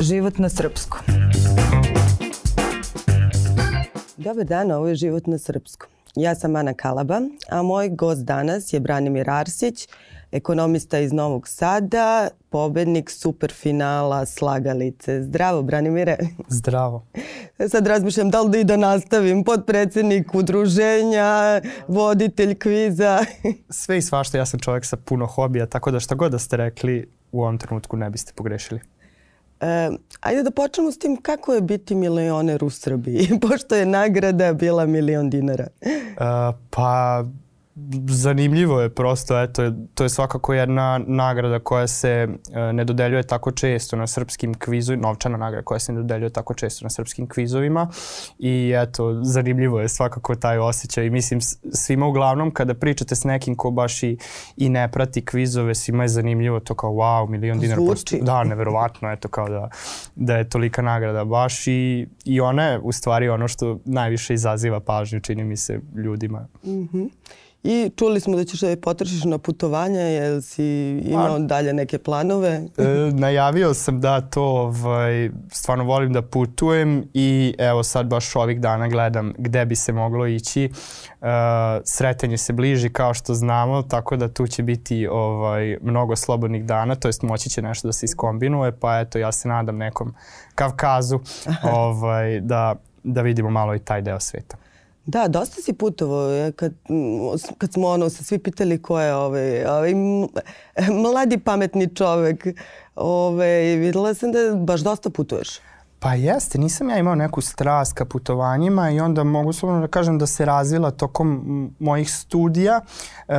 Život na srpskom. Dobar dan, ovo je Život na srpskom. Ja sam Ana Kalaba, a moj gost danas je Branimir Arsić, ekonomista iz Novog Sada, pobednik superfinala Slagalice. Zdravo, Branimire. Zdravo. Sad razmišljam da li da i da nastavim. Podpredsednik udruženja, voditelj kviza. Sve i svašta, ja sam čovjek sa puno hobija, tako da šta god da ste rekli, u ovom trenutku ne biste pogrešili. E, ajde da počnemo s tim kako je biti milioner u Srbiji, pošto je nagrada bila milion dinara. E, pa zanimljivo je prosto, eto, to je svakako jedna nagrada koja se e, ne dodeljuje tako često na srpskim kvizovima, novčana nagrada koja se ne dodeljuje tako često na srpskim kvizovima i eto, zanimljivo je svakako taj osjećaj i mislim svima uglavnom kada pričate s nekim ko baš i, i ne prati kvizove, svima je zanimljivo to kao wow, milion dinara. Zvuči. Da, neverovatno, eto kao da, da je tolika nagrada baš i, i ona je u stvari ono što najviše izaziva pažnju, čini mi se, ljudima. Mhm. Mm -hmm. I čuli smo da ćeš da je potrošiš na putovanje, jel si imao A, dalje neke planove? e, najavio sam da to, ovaj, stvarno volim da putujem i evo sad baš ovih dana gledam gde bi se moglo ići. E, sretanje se bliži kao što znamo, tako da tu će biti ovaj, mnogo slobodnih dana, to jest moći će nešto da se iskombinuje, pa eto ja se nadam nekom Kavkazu ovaj, da, da vidimo malo i taj deo sveta. Da, dosta si putovao. Kad, kad smo ono, se svi pitali ko je ovaj, ovaj mladi pametni čovek, ovaj, videla sam da baš dosta putuješ. Pa jeste, nisam ja imao neku strast ka putovanjima i onda mogu slobodno da kažem da se razvila tokom mojih studija. E,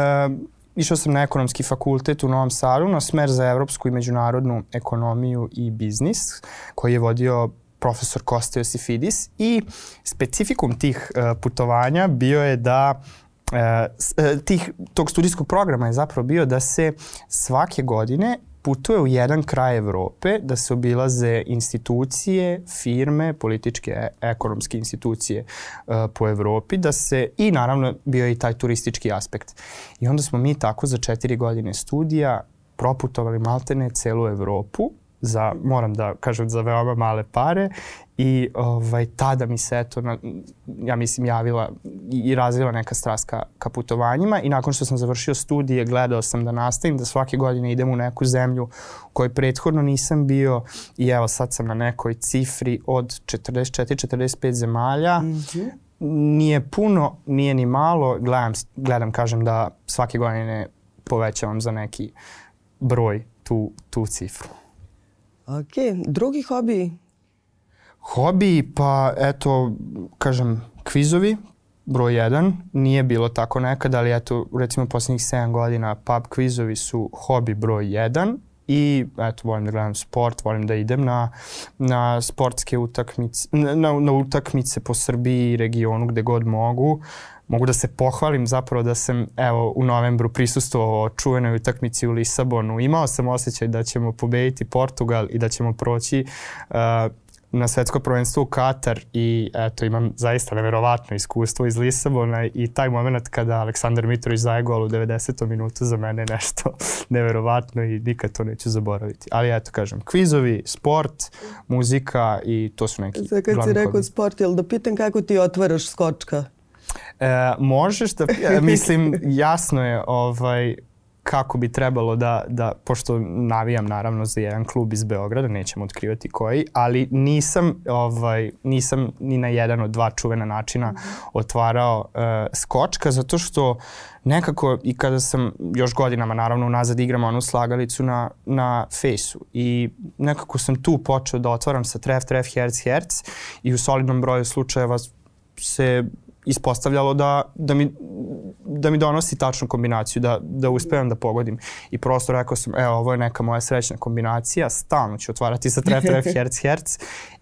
išao sam na ekonomski fakultet u Novom Sadu na smer za evropsku i međunarodnu ekonomiju i biznis koji je vodio profesor Kosta Josifidis i specifikum tih uh, putovanja bio je da uh, tih, tog studijskog programa je zapravo bio da se svake godine putuje u jedan kraj Evrope, da se obilaze institucije, firme, političke, ekonomske institucije uh, po Evropi, da se, i naravno bio je i taj turistički aspekt. I onda smo mi tako za četiri godine studija proputovali maltene celu Evropu za, moram da kažem, za veoma male pare i ovaj, tada mi se eto, na, ja mislim, javila i, i razvila neka strast ka, ka putovanjima i nakon što sam završio studije gledao sam da nastavim, da svake godine idem u neku zemlju u kojoj prethodno nisam bio i evo sad sam na nekoj cifri od 44-45 zemalja. Mm -hmm. Nije puno, nije ni malo, gledam, gledam, kažem da svake godine povećavam za neki broj tu, tu cifru. Ok, drugi hobi? Hobi, pa eto, kažem, kvizovi, broj jedan. Nije bilo tako nekad, ali eto, recimo poslednjih 7 godina pub kvizovi su hobi broj jedan. I eto, volim da gledam sport, volim da idem na, na sportske utakmice, na, na utakmice po Srbiji i regionu gde god mogu mogu da se pohvalim zapravo da sam evo u novembru prisustvovao čuvenoj utakmici u Lisabonu. Imao sam osjećaj da ćemo pobediti Portugal i da ćemo proći uh, na svetsko prvenstvo u Katar i eto imam zaista neverovatno iskustvo iz Lisabona i taj moment kada Aleksandar Mitrović zaje gol u 90. minutu za mene je nešto neverovatno i nikad to neću zaboraviti. Ali eto kažem, kvizovi, sport, muzika i to su neki Sad kad si rekao sport, jel da pitam kako ti otvaraš skočka? E, možeš da, e, mislim, jasno je ovaj, kako bi trebalo da, da, pošto navijam naravno za jedan klub iz Beograda, nećemo otkrivati koji, ali nisam, ovaj, nisam ni na jedan od dva čuvena načina otvarao uh, skočka, zato što nekako i kada sam još godinama naravno unazad igram onu slagalicu na, na fejsu i nekako sam tu počeo da otvaram sa tref, tref, herc, herc i u solidnom broju slučajeva se ispostavljalo da, da, mi, da mi donosi tačnu kombinaciju, da, da uspevam da pogodim. I prosto rekao sam, evo, ovo je neka moja srećna kombinacija, stalno ću otvarati sa tref, tref, herc, herc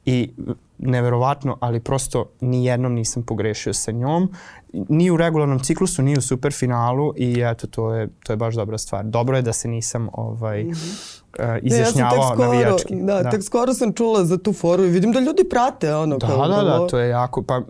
i neverovatno, ali prosto ni jednom nisam pogrešio sa njom, ni u regularnom ciklusu, ni u superfinalu i eto, to je, to je baš dobra stvar. Dobro je da se nisam ovaj, mm -hmm izjašnjavao ja skoro, navijački. Da, da, tek skoro sam čula za tu foru i vidim da ljudi prate ono. Da, kao, da, da, to je jako, pa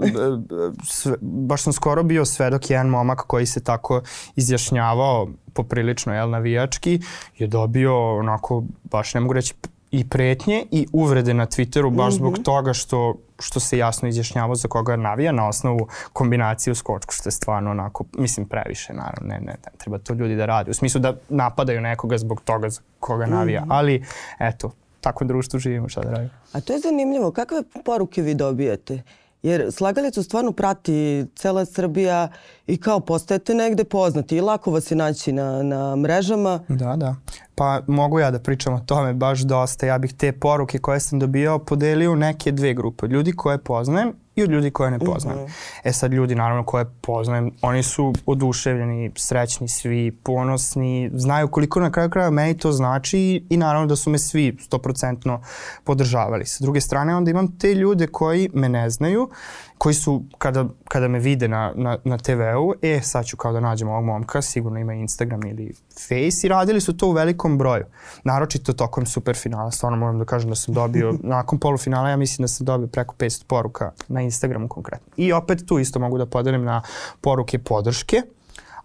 sve, baš sam skoro bio svedok jedan momak koji se tako izjašnjavao poprilično jel, navijački je dobio onako, baš ne mogu reći i pretnje i uvrede na Twitteru baš mm -hmm. zbog mhm. toga što što se jasno izjašnjavao za koga navija na osnovu kombinacije u skočku, što je stvarno onako, mislim, previše, naravno, ne, ne, ne, treba to ljudi da rade. U smislu da napadaju nekoga zbog toga za koga navija, mm -hmm. ali eto, tako društvu živimo, šta da radimo. A to je zanimljivo, kakve poruke vi dobijete? Jer slagalicu stvarno prati cela Srbija i kao postajete negde poznati i lako vas je naći na, na mrežama. Da, da. Pa mogu ja da pričam o tome baš dosta. Ja bih te poruke koje sam dobio podelio u neke dve grupe. Ljudi koje poznajem i od ljudi koje ne poznajem. Mm -hmm. E sad ljudi naravno koje poznajem, oni su oduševljeni, srećni svi, ponosni, znaju koliko na kraju kraja meni to znači i naravno da su me svi 100% podržavali. Sa druge strane onda imam te ljude koji me ne znaju koji su, kada, kada me vide na, na, na TV-u, e, sad ću kao da nađem ovog momka, sigurno ima Instagram ili Face i radili su to u velikom broju. Naročito tokom superfinala, stvarno moram da kažem da sam dobio, nakon polufinala ja mislim da sam dobio preko 500 poruka na Instagramu konkretno. I opet tu isto mogu da podelim na poruke podrške,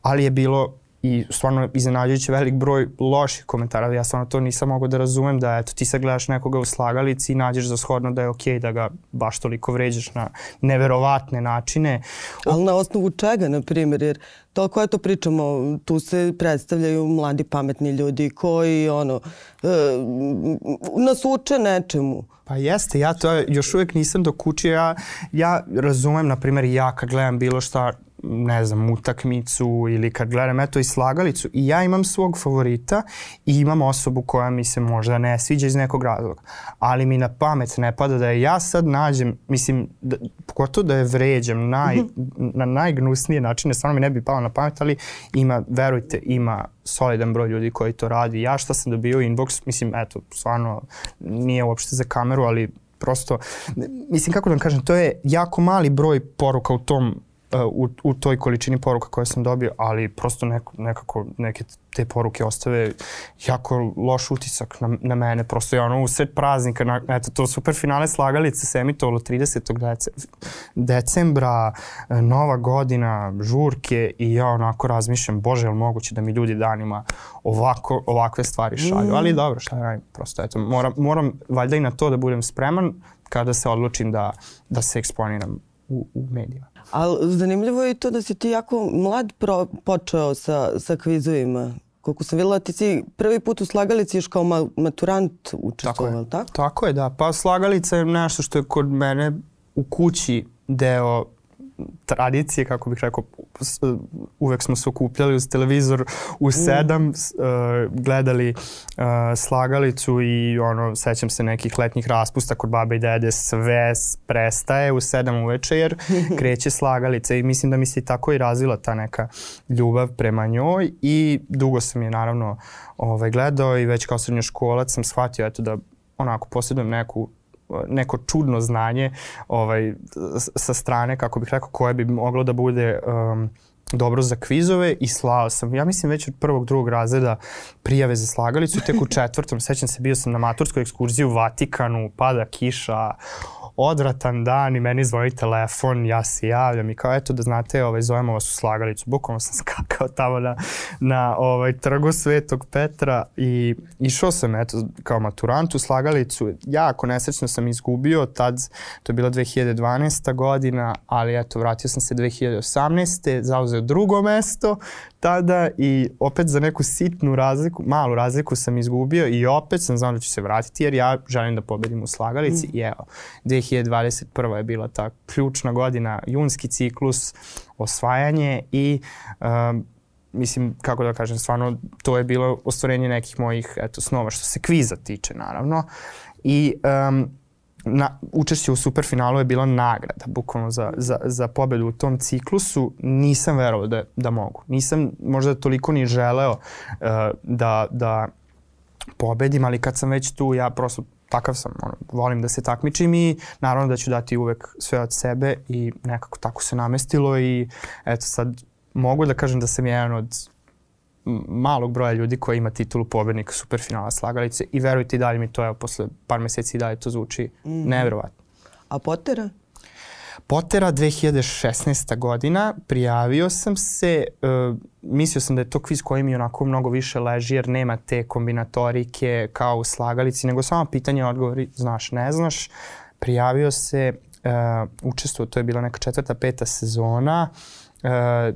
ali je bilo i stvarno iznenađujući velik broj loših komentara. Ja stvarno to nisam mogao da razumem da eto, ti sad gledaš nekoga u slagalici i nađeš za shodno da je okej okay da ga baš toliko vređaš na neverovatne načine. Ali na osnovu čega, na primjer, jer toliko to pričamo, tu se predstavljaju mladi pametni ljudi koji ono, e, nas uče nečemu. Pa jeste, ja to još uvek nisam dokučio, ja, ja razumem, na primjer, ja kad gledam bilo šta ne znam, utakmicu ili kad gledam eto i slagalicu i ja imam svog favorita i imam osobu koja mi se možda ne sviđa iz nekog razloga. Ali mi na pamet ne pada da je ja sad nađem, mislim, da, pogotovo da je vređam naj, -hmm. na najgnusnije načine, stvarno mi ne bi palo na pamet, ali ima, verujte, ima solidan broj ljudi koji to radi. Ja šta sam dobio inbox, mislim, eto, stvarno nije uopšte za kameru, ali prosto, mislim, kako da vam kažem, to je jako mali broj poruka u tom u, u toj količini poruka koje sam dobio, ali prosto neko, nekako neke te poruke ostave jako loš utisak na, na mene. Prosto je ono u sred praznika, na, eto to super finale slagalice se emitovalo 30. decembra, e, nova godina, žurke i ja onako razmišljam, bože, je li moguće da mi ljudi danima ovako, ovakve stvari šalju? Mm. Ali dobro, šta ja prosto eto, moram, moram valjda i na to da budem spreman kada se odlučim da, da se eksponiram u, u medijima. Ali zanimljivo je i to da si ti jako mlad pro, počeo sa, sa kvizovima. Koliko sam videla, ti si prvi put u slagalici još kao ma, maturant učestvovao, tako, tako? Tako je, da. Pa slagalica je nešto što je kod mene u kući deo tradicije, kako bih rekao, uvek smo se okupljali uz televizor u mm. sedam, mm. gledali uh, slagalicu i ono, sećam se nekih letnjih raspusta kod babe i dede, sve prestaje u sedam uveče jer kreće slagalica i mislim da mi se tako i razvila ta neka ljubav prema njoj i dugo sam je naravno ovaj, gledao i već kao srednjoškolac sam shvatio eto da onako posjedujem neku neko čudno znanje ovaj, sa strane, kako bih rekao, koje bi moglo da bude um, dobro za kvizove i slao sam, ja mislim već od prvog, drugog razreda prijave za slagalicu tek u četvrtom, sećam se, bio sam na maturskoj ekskurziji u Vatikanu, pada kiša, odvratan dan i meni zvoni telefon, ja se javljam i kao eto da znate, ovaj, zovemo vas u slagalicu. Bukvalno sam skakao tamo na, na ovaj, trgu Svetog Petra i išao sam eto kao maturant u slagalicu. Jako nesrećno sam izgubio, tad to je bila 2012. godina, ali eto vratio sam se 2018. zauzeo drugo mesto tada i opet za neku sitnu razliku, malu razliku sam izgubio i opet sam znao da ću se vratiti jer ja želim da pobedim u slagalici mm. i evo, 2021. je bila ta ključna godina, junski ciklus, osvajanje i um, mislim, kako da kažem, stvarno to je bilo ostvarenje nekih mojih eto, snova što se kviza tiče naravno i um, na, učešće u superfinalu je bila nagrada, bukvalno za, za, za pobedu u tom ciklusu. Nisam verovao da, da mogu. Nisam možda toliko ni želeo uh, da, da pobedim, ali kad sam već tu, ja prosto takav sam, ono, volim da se takmičim i naravno da ću dati uvek sve od sebe i nekako tako se namestilo i eto sad mogu da kažem da sam jedan od malog broja ljudi koji ima titulu pobednika superfinala slagalice i verujte i dalje mi to, evo, posle par meseci i dalje to zvuči mm. nevjerovatno. A Potera? Potera 2016. godina, prijavio sam se, uh, mislio sam da je to kviz koji mi onako mnogo više leži jer nema te kombinatorike kao u slagalici, nego samo pitanje odgovori znaš, ne znaš. Prijavio se, uh, učestvo, to je bila neka četvrta, peta sezona, uh,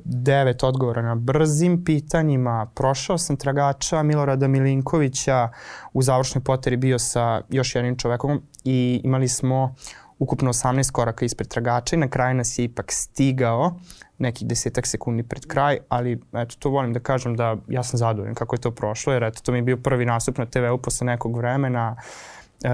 devet odgovora na brzim pitanjima, prošao sam tragača Milorada Milinkovića, u završnoj poteri bio sa još jednim čovekom i imali smo ukupno 18 koraka ispred tragača i na kraju nas je ipak stigao nekih desetak sekundi pred kraj, ali eto, to volim da kažem da ja sam zadovoljan kako je to prošlo, jer eto, to mi je bio prvi nastup na TV-u posle nekog vremena, e,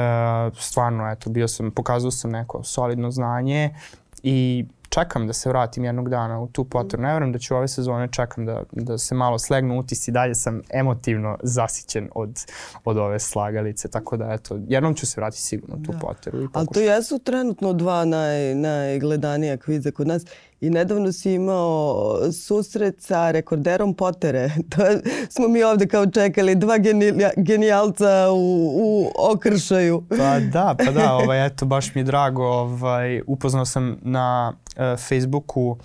stvarno, eto, bio sam, pokazao sam neko solidno znanje i čekam da se vratim jednog dana u tu potrebu. Ne verujem da ću ove sezone, čekam da, da se malo slegnu utisi. Dalje sam emotivno zasićen od, od ove slagalice, tako da eto, jednom ću se vratiti sigurno u tu da. potrebu. Ali to jesu trenutno dva naj, najgledanija kviza kod nas. I nedavno si imao susret sa rekorderom Potere. To smo mi ovde kao čekali dva genija, genijalca u, u okršaju. Pa da, pa da, ovaj, eto, baš mi je drago. Ovaj, upoznao sam na uh, Facebooku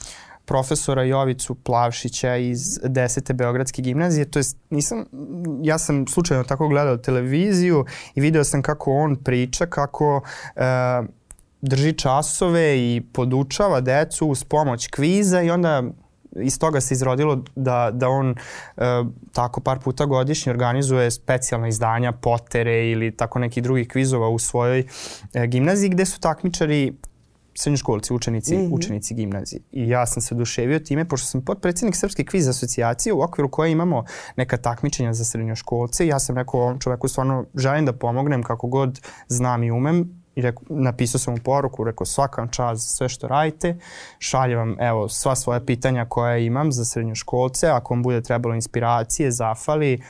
profesora Jovicu Plavšića iz 10. Beogradske gimnazije. To jest, nisam, ja sam slučajno tako gledao televiziju i video sam kako on priča, kako uh, drži časove i podučava decu uz pomoć kviza i onda iz toga se izrodilo da, da on e, tako par puta godišnje organizuje specijalna izdanja, potere ili tako neki drugih kvizova u svojoj e, gimnaziji gde su takmičari srednjoškolci, učenici, mm -hmm. učenici gimnazije. I ja sam se oduševio time, pošto sam potpredsednik Srpske kviz asocijacije u okviru koje imamo neka takmičenja za srednjoškolce. Ja sam rekao ovom čoveku stvarno želim da pomognem kako god znam i umem i rekao, napisao sam mu poruku, rekao svaka čast za sve što radite, šaljem vam evo sva svoja pitanja koja imam za srednjoškolce, ako vam bude trebalo inspiracije, zafali,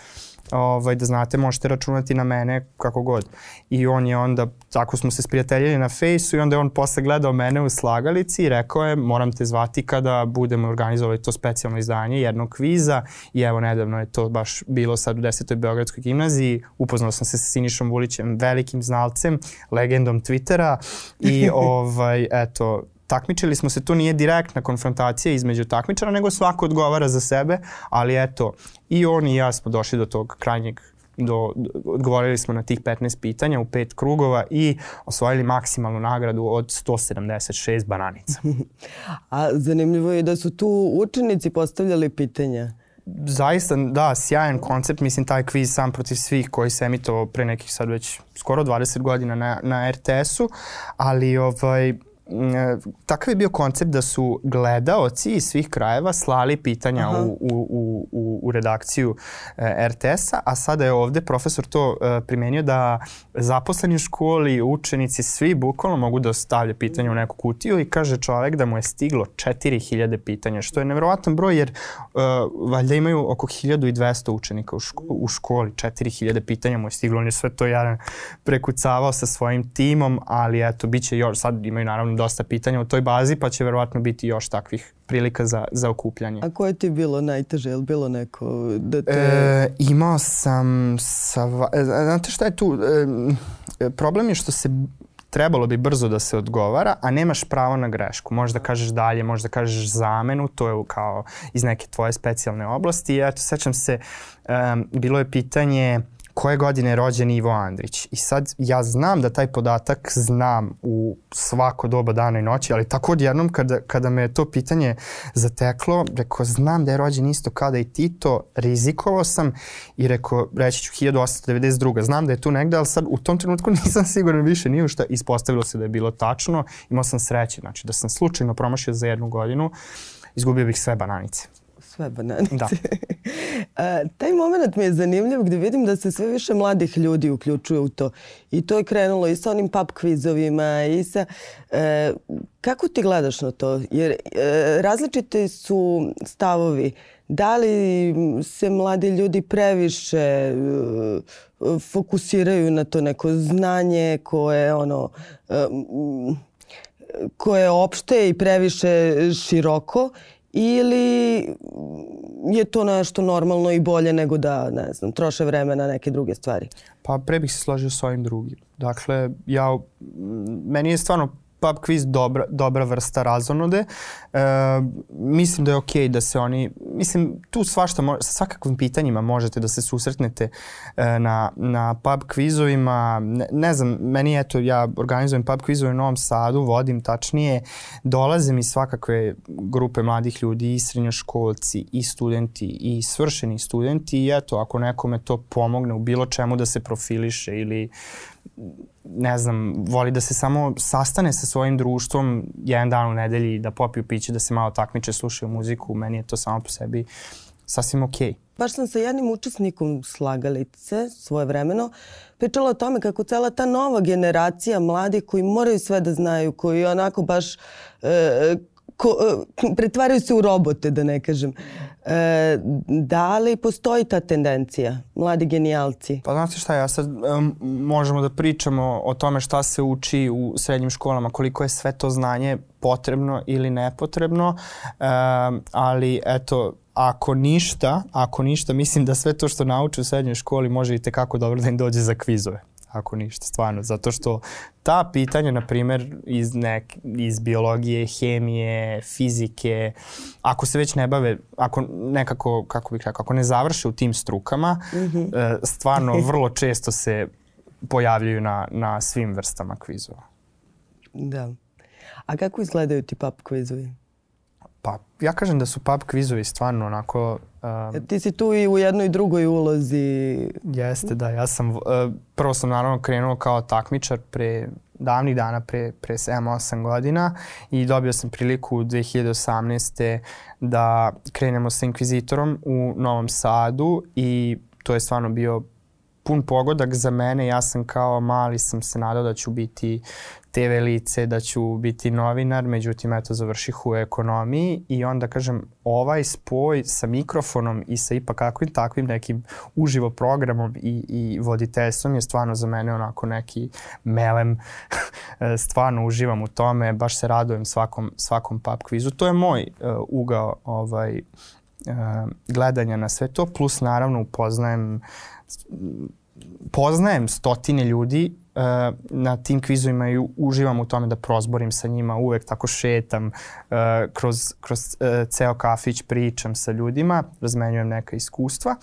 ovaj, da znate možete računati na mene kako god. I on je onda, tako smo se sprijateljili na fejsu i onda je on posle gledao mene u slagalici i rekao je moram te zvati kada budemo organizovali to specijalno izdanje jednog kviza i evo nedavno je to baš bilo sad u 10. Beogradskoj gimnaziji. Upoznao sam se sa Sinišom Vulićem, velikim znalcem, legendom Twittera i ovaj, eto, takmičili smo se, to nije direktna konfrontacija između takmičara, nego svako odgovara za sebe, ali eto, i on i ja smo došli do tog krajnjeg do, odgovorili smo na tih 15 pitanja u pet krugova i osvojili maksimalnu nagradu od 176 bananica. A zanimljivo je da su tu učenici postavljali pitanja. Zaista, da, sjajan koncept, mislim taj kviz sam protiv svih koji se emitovao pre nekih sad već skoro 20 godina na, na RTS-u, ali ovaj, takav je bio koncept da su gledaoci iz svih krajeva slali pitanja u, u, u, u, u redakciju e, RTS-a, a sada je ovde profesor to e, primenio da zaposleni u školi, učenici, svi bukvalno mogu da stavlja pitanja u neku kutiju i kaže čovek da mu je stiglo 4000 pitanja, što je nevjerovatan broj jer uh, valjda imaju oko 1200 učenika u, ško u školi, 4000 pitanja mu je stiglo, on je sve to jedan prekucavao sa svojim timom, ali eto, bit će još, sad imaju naravno dosta pitanja u toj bazi, pa će verovatno biti još takvih prilika za, za okupljanje. A koje ti je bilo najteže? Je li bilo neko da te... E, imao sam... Sa, e, znate šta je tu? E, problem je što se trebalo bi brzo da se odgovara, a nemaš pravo na grešku. Možda kažeš dalje, možda kažeš zamenu, to je kao iz neke tvoje specijalne oblasti. I eto, sećam se, um, bilo je pitanje koje godine je rođen Ivo Andrić. I sad ja znam da taj podatak znam u svako doba dana i noći, ali tako odjednom kada, kada me to pitanje zateklo, rekao znam da je rođen isto kada i Tito, rizikovao sam i rekao reći ću 1892. Znam da je tu negde, ali sad u tom trenutku nisam siguran više nije šta. Ispostavilo se da je bilo tačno, imao sam sreće, znači da sam slučajno promašio za jednu godinu, izgubio bih sve bananice sve bananice. Da. A, taj moment mi je zanimljiv gde vidim da se sve više mladih ljudi uključuje u to. I to je krenulo i sa onim pub kvizovima i sa... E, kako ti gledaš na to? Jer e, različite su stavovi. Da li se mladi ljudi previše e, fokusiraju na to neko znanje koje ono e, koje je opšte i previše široko ili je to nešto normalno i bolje nego da, ne znam, troše vreme na neke druge stvari? Pa pre bih se složio s ovim drugim. Dakle, ja, meni je stvarno pub quiz dobra, dobra vrsta razonode. E, mislim da je okej okay da se oni, mislim tu svašta, sa svakakvim pitanjima možete da se susretnete e, na, na pub quizovima. Ne, ne znam, meni eto, ja organizujem pub quizove u Novom Sadu, vodim tačnije, dolaze mi svakakve grupe mladih ljudi i srednjoškolci i studenti i svršeni studenti i eto, ako nekome to pomogne u bilo čemu da se profiliše ili ne znam, voli da se samo sastane sa svojim društvom jedan dan u nedelji, da popiju piće, da se malo takmiče, slušaju muziku, meni je to samo po sebi sasvim okej. Okay. Baš sam sa jednim učesnikom slagalice svoje vremeno pričala o tome kako cela ta nova generacija mladih koji moraju sve da znaju, koji onako baš e, ko, e, pretvaraju se u robote, da ne kažem. E, da li postoji ta tendencija, mladi genijalci? Pa znate šta, ja sad um, možemo da pričamo o tome šta se uči u srednjim školama, koliko je sve to znanje potrebno ili nepotrebno, um, ali eto, ako ništa, ako ništa, mislim da sve to što nauče u srednjoj školi može i tekako dobro da im dođe za kvizove ako ništa, stvarno. Zato što ta pitanja, na primer, iz, nek, iz biologije, hemije, fizike, ako se već ne bave, ako nekako, kako bih rekao, ako ne završe u tim strukama, mm -hmm. stvarno vrlo često se pojavljaju na, na svim vrstama kvizova. Da. A kako izgledaju ti pub kvizovi? Pa, ja kažem da su pub kvizovi stvarno onako... Um, Ti si tu i u jednoj i drugoj ulozi. Jeste, da. Ja sam, uh, prvo sam naravno krenuo kao takmičar pre davnih dana, pre, pre 7-8 godina i dobio sam priliku 2018. da krenemo sa Inkvizitorom u Novom Sadu i to je stvarno bio pun pogodak za mene. Ja sam kao mali sam se nadao da ću biti TV lice, da ću biti novinar, međutim, eto, završih u ekonomiji i onda, kažem, ovaj spoj sa mikrofonom i sa ipak kakvim takvim nekim uživo programom i, i voditeljstvom je stvarno za mene onako neki melem. stvarno uživam u tome, baš se radujem svakom, svakom pub kvizu. To je moj uh, ugao ovaj, uh, gledanja na sve to, plus naravno upoznajem poznajem stotine ljudi uh, na tim kvizovima i uživam u tome da prozborim sa njima, uvek tako šetam uh, kroz, kroz uh, ceo kafić, pričam sa ljudima, razmenjujem neka iskustva.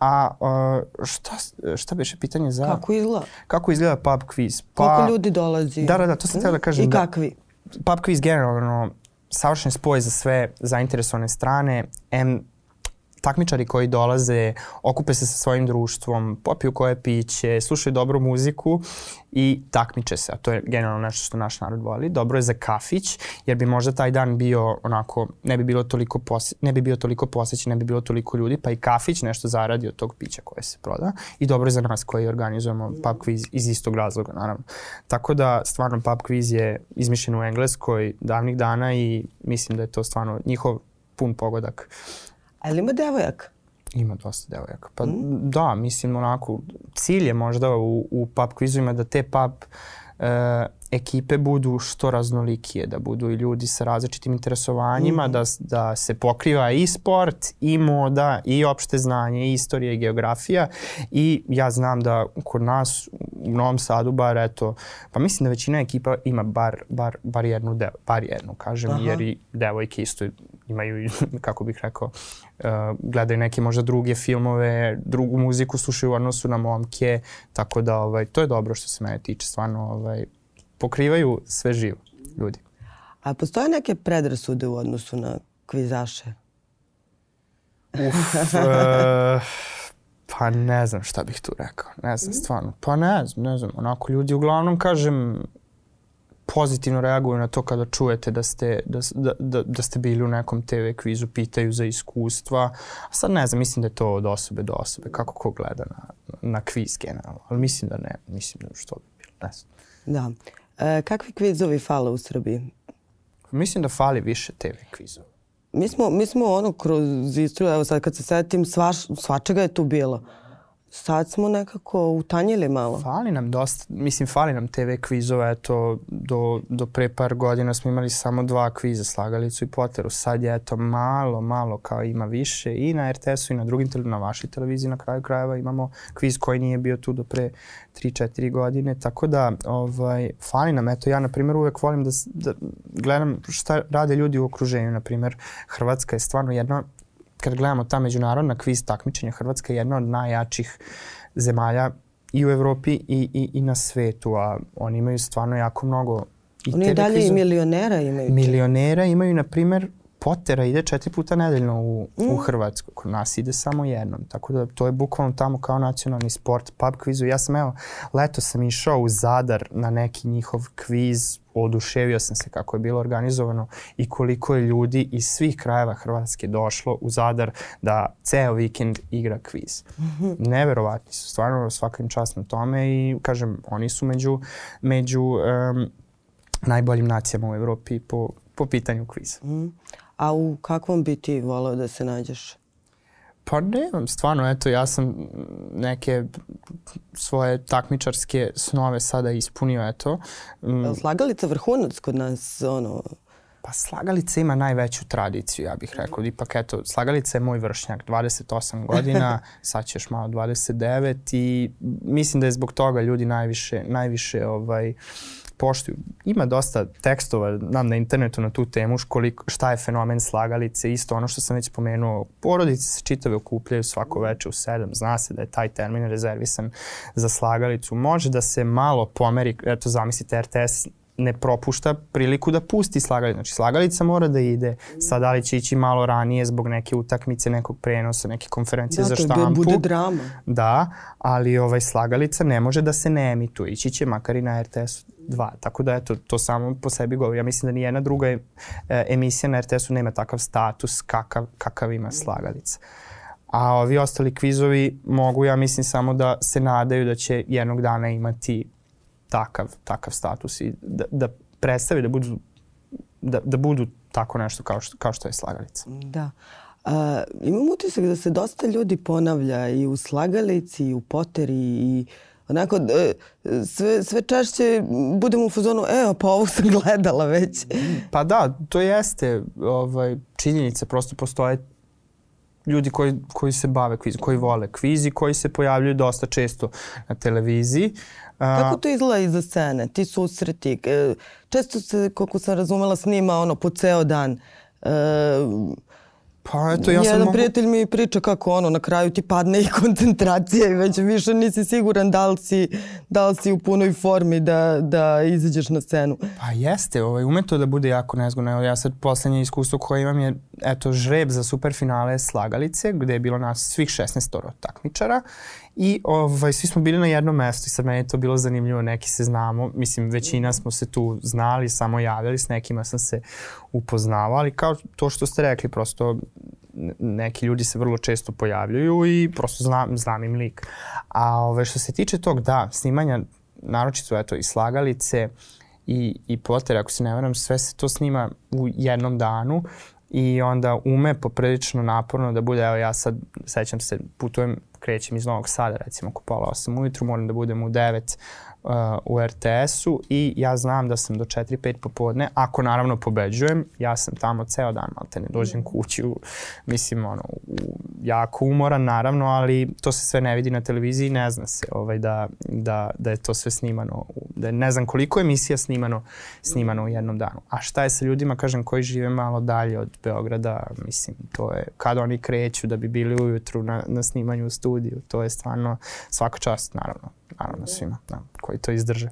A uh, šta, šta biše pitanje za... Kako izgleda? Kako izgleda pub quiz? Pa, Koliko ljudi dolazi? Da, da, da, to sam htio da kažem. I kakvi? Da, pub quiz generalno savršen spoj za sve zainteresovane strane. M takmičari koji dolaze, okupe se sa svojim društvom, popiju koje piće, slušaju dobru muziku i takmiče se, a to je generalno nešto što naš narod voli. Dobro je za kafić, jer bi možda taj dan bio onako, ne bi bilo toliko pose, ne bi bio toliko posećen, ne bi bilo toliko ljudi, pa i kafić nešto zaradi od tog pića koje se proda. I dobro je za nas koji organizujemo pub quiz iz istog razloga, naravno. Tako da, stvarno, pub quiz je izmišljen u Engleskoj davnih dana i mislim da je to stvarno njihov pun pogodak Ali ima devojaka? Ima dosta devojaka. Pa mm. da, mislim onako, cilj je možda u, u pub kvizovima da te pub e, ekipe budu što raznolikije, da budu i ljudi sa različitim interesovanjima, mm. da, da se pokriva i sport, i moda, i opšte znanje, i istorija, i geografija. I ja znam da kod nas u Novom Sadu bar, eto, pa mislim da većina ekipa ima bar, bar, bar jednu, dev, bar jednu, kažem, Aha. jer i devojke isto imaju, kako bih rekao, uh, gledaju neke možda druge filmove, drugu muziku slušaju u odnosu na momke, tako da ovaj, to je dobro što se mene tiče, stvarno ovaj, pokrivaju sve živo ljudi. A postoje neke predrasude u odnosu na kvizaše? Uf, uh, pa ne znam šta bih tu rekao. Ne znam, stvarno. Pa ne znam, ne znam. Onako, ljudi uglavnom, kažem, pozitivno reaguju na to kada čujete da ste, da, da, da, da ste bili u nekom TV kvizu, pitaju za iskustva. A sad ne znam, mislim da je to od osobe do osobe, kako ko gleda na, na kviz generalno. Ali mislim da ne, mislim da što bi bilo, ne znam. Da. E, kakvi kvizovi fale u Srbiji? Mislim da fali više TV kvizova. Mi smo, mi smo ono kroz istoriju, evo sad kad se setim, svaš, svačega je tu bilo. Sad smo nekako utanjili malo. Fali nam dosta, mislim fali nam TV kvizova, eto do, do pre par godina smo imali samo dva kviza, Slagalicu i Poteru, sad je eto malo, malo kao ima više i na RTS-u i na drugim, na vašoj televiziji na kraju krajeva imamo kviz koji nije bio tu do pre 3-4 godine, tako da ovaj, fali nam, eto ja na primjer uvek volim da, da gledam šta rade ljudi u okruženju, na primjer Hrvatska je stvarno jedna kad gledamo ta međunarodna kviz takmičenja, Hrvatska je jedna od najjačih zemalja i u Evropi i, i, i na svetu, a oni imaju stvarno jako mnogo i Oni dalje i milionera imaju. Milionera imaju, na primer, Potera ide četiri puta nedeljno u, mm. u Hrvatsku. Kod nas ide samo jednom. Tako da to je bukvalno tamo kao nacionalni sport, pub kvizu. Ja sam evo, leto sam išao u Zadar na neki njihov kviz. Oduševio sam se kako je bilo organizovano i koliko je ljudi iz svih krajeva Hrvatske došlo u Zadar da ceo vikend igra kviz. -hmm. Neverovatni su, stvarno svaka im čast na tome i kažem, oni su među, među um, najboljim nacijama u Evropi po, po pitanju kviza. Mm. A u kakvom bi ti volao da se nađeš? Pa nemam, stvarno, eto, ja sam neke svoje takmičarske snove sada ispunio, eto. Mm. Slagalica vrhunac kod nas, ono... Pa Slagalica ima najveću tradiciju, ja bih rekao. Ipak, eto, Slagalica je moj vršnjak, 28 godina, sad ćeš malo 29 i mislim da je zbog toga ljudi najviše, najviše ovaj, poštuju. Ima dosta tekstova nam na internetu na tu temu koliko, šta je fenomen slagalice, isto ono što sam već spomenuo. Porodice se čitave okupljaju svako veče u sedam, zna se da je taj termin rezervisan za slagalicu. Može da se malo pomeri, eto zamislite RTS ne propušta priliku da pusti slagalicu. Znači slagalica mora da ide, sad da li će ići malo ranije zbog neke utakmice, nekog prenosa, neke konferencije da, za štampu. Da, bude drama. Da, ali ovaj slagalica ne može da se ne emituje. Ići će makar i na RTS-u dva. Tako da eto, to samo po sebi govori. Ja mislim da ni jedna druga e, emisija na RTS-u nema takav status kakav, kakav ima slagalica. A ovi ostali kvizovi mogu, ja mislim, samo da se nadaju da će jednog dana imati takav, takav status i da, da predstave da budu, da, da budu tako nešto kao što, kao što je slagalica. Da. A, imam utisak da se dosta ljudi ponavlja i u slagalici i u poteri i onako e, sve, sve češće budemo u fazonu, evo pa ovo sam gledala već. Pa da, to jeste ovaj, činjenica, prosto postoje ljudi koji, koji se bave kviz, koji vole kvizi, koji se pojavljuju dosta često na televiziji. Kako to izgleda iza scene, ti susreti? E, često se, koliko sam razumela, snima ono po ceo dan. E, Pa eto, ja sam Jedan mogu... prijatelj mi priča kako ono, na kraju ti padne i koncentracija i već više nisi siguran da li si, da li si u punoj formi da, da izađeš na scenu. Pa jeste, ovaj, ume to da bude jako nezgodno. Evo ja sad poslednje iskustvo koje imam je eto, žreb za superfinale Slagalice, gde je bilo nas svih 16 takmičara I ovaj, svi smo bili na jednom mestu i sad meni je to bilo zanimljivo, neki se znamo, mislim većina smo se tu znali, samo javljali, s nekima sam se upoznavao, ali kao to što ste rekli, prosto neki ljudi se vrlo često pojavljuju i prosto znam, znam im lik. A ove, što se tiče tog, da, snimanja, naročito eto, i slagalice i, i poter, ako se ne varam, sve se to snima u jednom danu i onda ume poprilično naporno da bude, evo ja sad sećam se, putujem krećem iz Novog Sada, recimo oko pola 8 ujutru, moram da budem u 9 uh, u RTS-u i ja znam da sam do 4-5 popodne, ako naravno pobeđujem, ja sam tamo ceo dan, malo te ne dođem kući, u, mislim, ono, u, jako umoran naravno, ali to se sve ne vidi na televiziji, ne zna se ovaj, da, da, da je to sve snimano, da je ne znam koliko emisija snimano, snimano u jednom danu. A šta je sa ljudima, kažem, koji žive malo dalje od Beograda, mislim, to je kada oni kreću da bi bili ujutru na, na snimanju u studiju, to je stvarno svaka čast, naravno naravno svima da, koji to izdrže.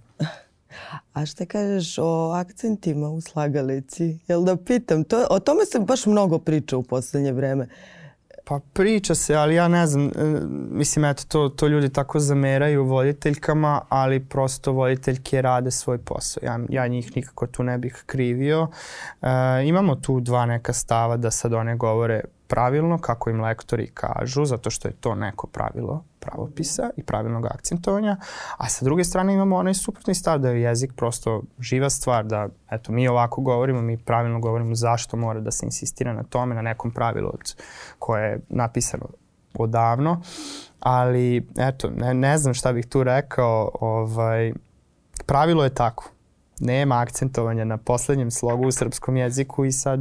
A šta kažeš o akcentima u slagalici? Jel da pitam? To, o tome se baš mnogo priča u poslednje vreme. Pa priča se, ali ja ne znam, e, mislim, eto, to, to ljudi tako zameraju voditeljkama, ali prosto voditeljke rade svoj posao. Ja, ja njih nikako tu ne bih krivio. E, imamo tu dva neka stava da sad one govore pravilno, kako im lektori kažu, zato što je to neko pravilo pravopisa i pravilnog akcentovanja, a sa druge strane imamo onaj suprotni stav da je jezik prosto živa stvar, da eto, mi ovako govorimo, mi pravilno govorimo zašto mora da se insistira na tome, na nekom pravilu od, koje je napisano odavno Ali, eto, ne, ne znam šta bih tu rekao. Ovaj, pravilo je tako. Nema akcentovanja na poslednjem slogu u srpskom jeziku i sad...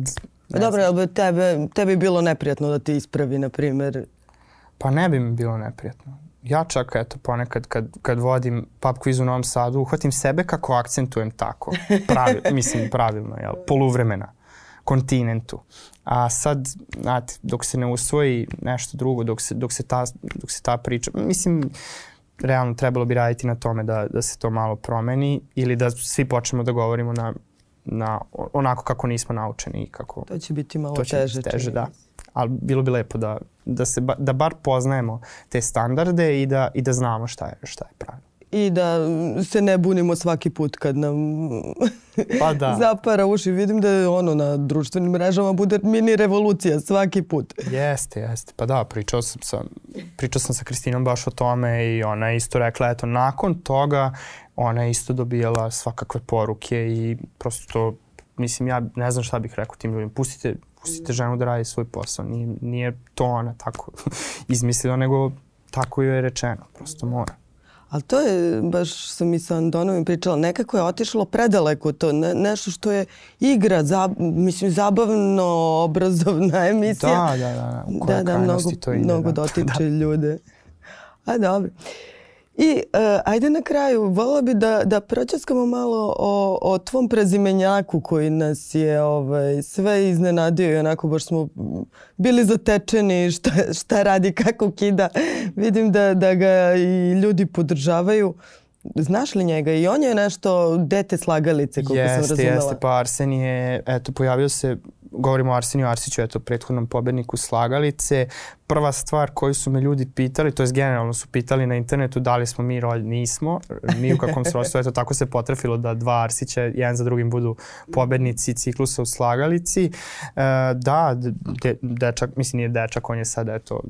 Ne Dobro, ali tebe, tebi bilo neprijatno da ti ispravi, na primer? Pa ne bi mi bilo neprijatno. Ja čak, eto, ponekad kad, kad vodim pub quiz u Novom Sadu, uhvatim sebe kako akcentujem tako. Pravi, mislim, pravilno, jel? Poluvremena kontinentu. A sad, znate, dok se ne usvoji nešto drugo, dok se, dok se, ta, dok se ta priča, mislim, realno trebalo bi raditi na tome da, da se to malo promeni ili da svi počnemo da govorimo na, na onako kako nismo naučeni i kako... To će biti malo to će teže. Biti teže, da. Ali bilo bi lepo da, da, se, da bar poznajemo te standarde i da, i da znamo šta je, šta je pravilno i da se ne bunimo svaki put kad nam pa da. zapara uši. Vidim da ono na društvenim mrežama bude mini revolucija svaki put. Jeste, jeste. Pa da, pričao sam sa, pričao sam sa Kristinom baš o tome i ona je isto rekla, eto, nakon toga ona je isto dobijala svakakve poruke i prosto to, mislim, ja ne znam šta bih rekao tim ljudima. Pustite, pustite ženu da radi svoj posao. Nije, nije to ona tako izmislila, nego tako joj je rečeno. Prosto mora. Ali to je, baš sam i sa Andonovim pričala, nekako je otišlo predaleko to, ne, nešto što je igra, za, mislim, zabavno, obrazovna emisija. Da, da, da. Da, da, mnogo, to ide, mnogo da. dotiče da. ljude. A dobro. I uh, ajde na kraju, volila bi da, da pročaskamo malo o, o tvom prezimenjaku koji nas je ovaj, sve iznenadio i onako baš smo bili zatečeni šta, šta radi, kako kida. Vidim da, da ga i ljudi podržavaju. Znaš li njega? I on je nešto dete slagalice, koliko jeste, sam razumela. Jeste, pa Arsen je, eto, pojavio se govorimo o Arseniju Arsiću, eto, prethodnom pobedniku slagalice. Prva stvar koju su me ljudi pitali, to je generalno su pitali na internetu da li smo mi rolj, nismo, ni u kakvom srodstvu, eto, tako se potrefilo da dva Arsića, jedan za drugim budu pobednici ciklusa u slagalici. E, da, de, dečak, mislim nije dečak, on je sad, eto,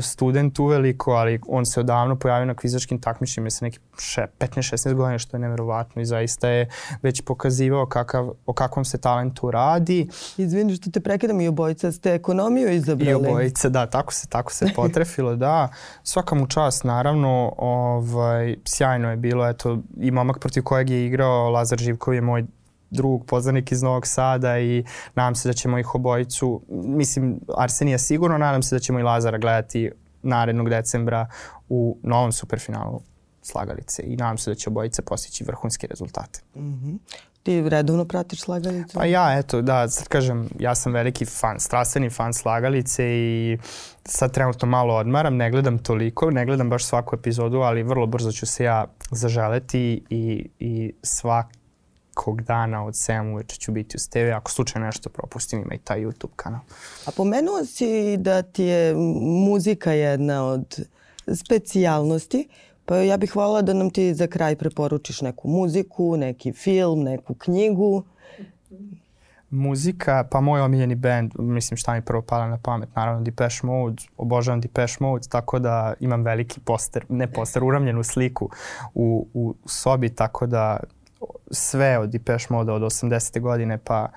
student uveliko, ali on se odavno pojavio na kvizačkim takmičima sa neki 15-16 godina, što je neverovatno i zaista je već pokazivao kakav, o kakvom se talentu radi. Izvini što te prekidam i obojica ste ekonomiju izabrali. I obojica, da, tako se, tako se potrefilo, da. Svaka mu čast, naravno, ovaj, sjajno je bilo, eto, i momak protiv kojeg je igrao, Lazar Živkov je moj drug poznanik iz Novog Sada i nadam se da ćemo ih obojicu, mislim Arsenija sigurno, nadam se da ćemo i Lazara gledati narednog decembra u novom superfinalu slagalice i nadam se da će obojice postići vrhunske rezultate. Mm -hmm. Ti redovno pratiš slagalicu? Pa ja, eto, da, sad kažem, ja sam veliki fan, strastveni fan slagalice i sad trenutno malo odmaram, ne gledam toliko, ne gledam baš svaku epizodu, ali vrlo brzo ću se ja zaželeti i, i svakog dana od 7 uveče ću biti uz TV. Ako slučajno nešto propustim, ima i taj YouTube kanal. A pomenuo si da ti je muzika jedna od specijalnosti. Pa ja bih hvala da nam ti za kraj preporučiš neku muziku, neki film, neku knjigu. Muzika, pa moj omiljeni band, mislim šta mi prvo pada na pamet, naravno Depeche Mode, obožavam Depeche Mode, tako da imam veliki poster, ne poster, uramljenu sliku u, u sobi, tako da sve od Depeche Mode od 80. godine pa,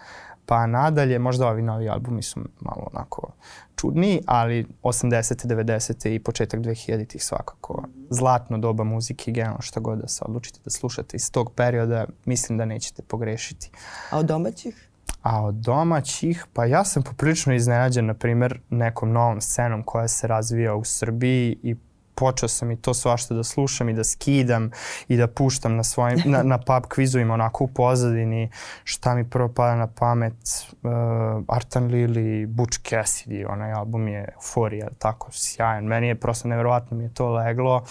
pa nadalje, možda ovi novi albumi su malo onako čudniji, ali 80. 90. i početak 2000-ih svakako zlatno doba muzike generalno šta god da se odlučite da slušate iz tog perioda, mislim da nećete pogrešiti. A od domaćih? A od domaćih, pa ja sam poprilično iznenađen, na primer, nekom novom scenom koja se razvija u Srbiji i počeo sam i to svašta da slušam i da skidam i da puštam na svojim, na, na pub kvizovima onako u pozadini šta mi prvo pada na pamet uh, Artan Lili, Butch Cassidy, onaj album je Euphoria, tako sjajan. Meni je prosto neverovatno mi je to leglo.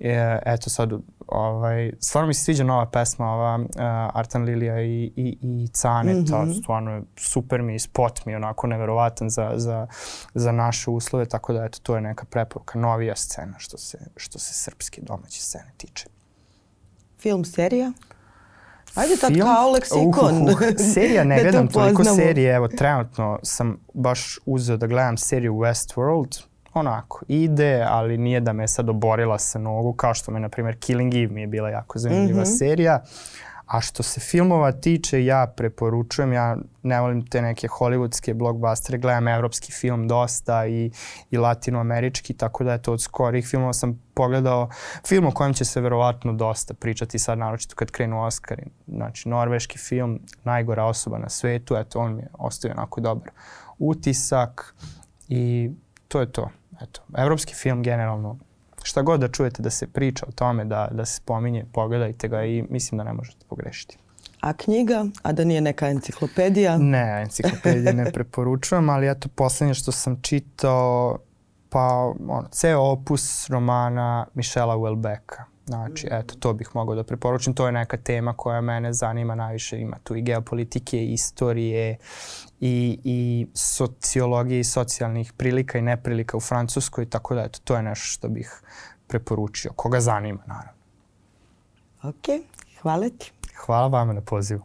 E, eto sad ovaj, stvarno mi se sviđa nova pesma ova uh, Artan Lilija i, i, i Cane, mm -hmm. stvarno je super mi, spot mi onako neverovatan za, za, za naše uslove, tako da eto, to je neka preporuka, novija scena što se, što se srpske domaće scene tiče. Film, serija? Ajde Film? kao leksikon. Uh, uh, uh. Serija, ne da gledam toliko serije, evo trenutno sam baš uzeo da gledam seriju Westworld, onako, ide, ali nije da me sad oborila sa nogu, kao što me, na primjer, Killing Eve mi je bila jako zanimljiva mm -hmm. serija. A što se filmova tiče, ja preporučujem, ja ne volim te neke hollywoodske blockbustere, gledam evropski film dosta i, i latinoamerički, tako da eto od skorih filmova sam pogledao film o kojem će se verovatno dosta pričati sad, naročito kad krenu Oscari. Znači, norveški film, najgora osoba na svetu, eto, on mi je ostavio onako dobar utisak i to je to. Eto, evropski film generalno šta god da čujete da se priča o tome, da, da se spominje, pogledajte ga i mislim da ne možete pogrešiti. A knjiga, a da nije neka enciklopedija? Ne, enciklopedije ne preporučujem, ali eto poslednje što sam čitao, pa ono, ceo opus romana Mišela Welbecka. Znači, eto, to bih mogao da preporučim. To je neka tema koja mene zanima najviše. Ima tu i geopolitike, i istorije, i, i sociologije i socijalnih prilika i neprilika u Francuskoj, tako da eto, to je nešto što bih preporučio. Koga zanima, naravno. Ok, hvala ti. Hvala vama na pozivu.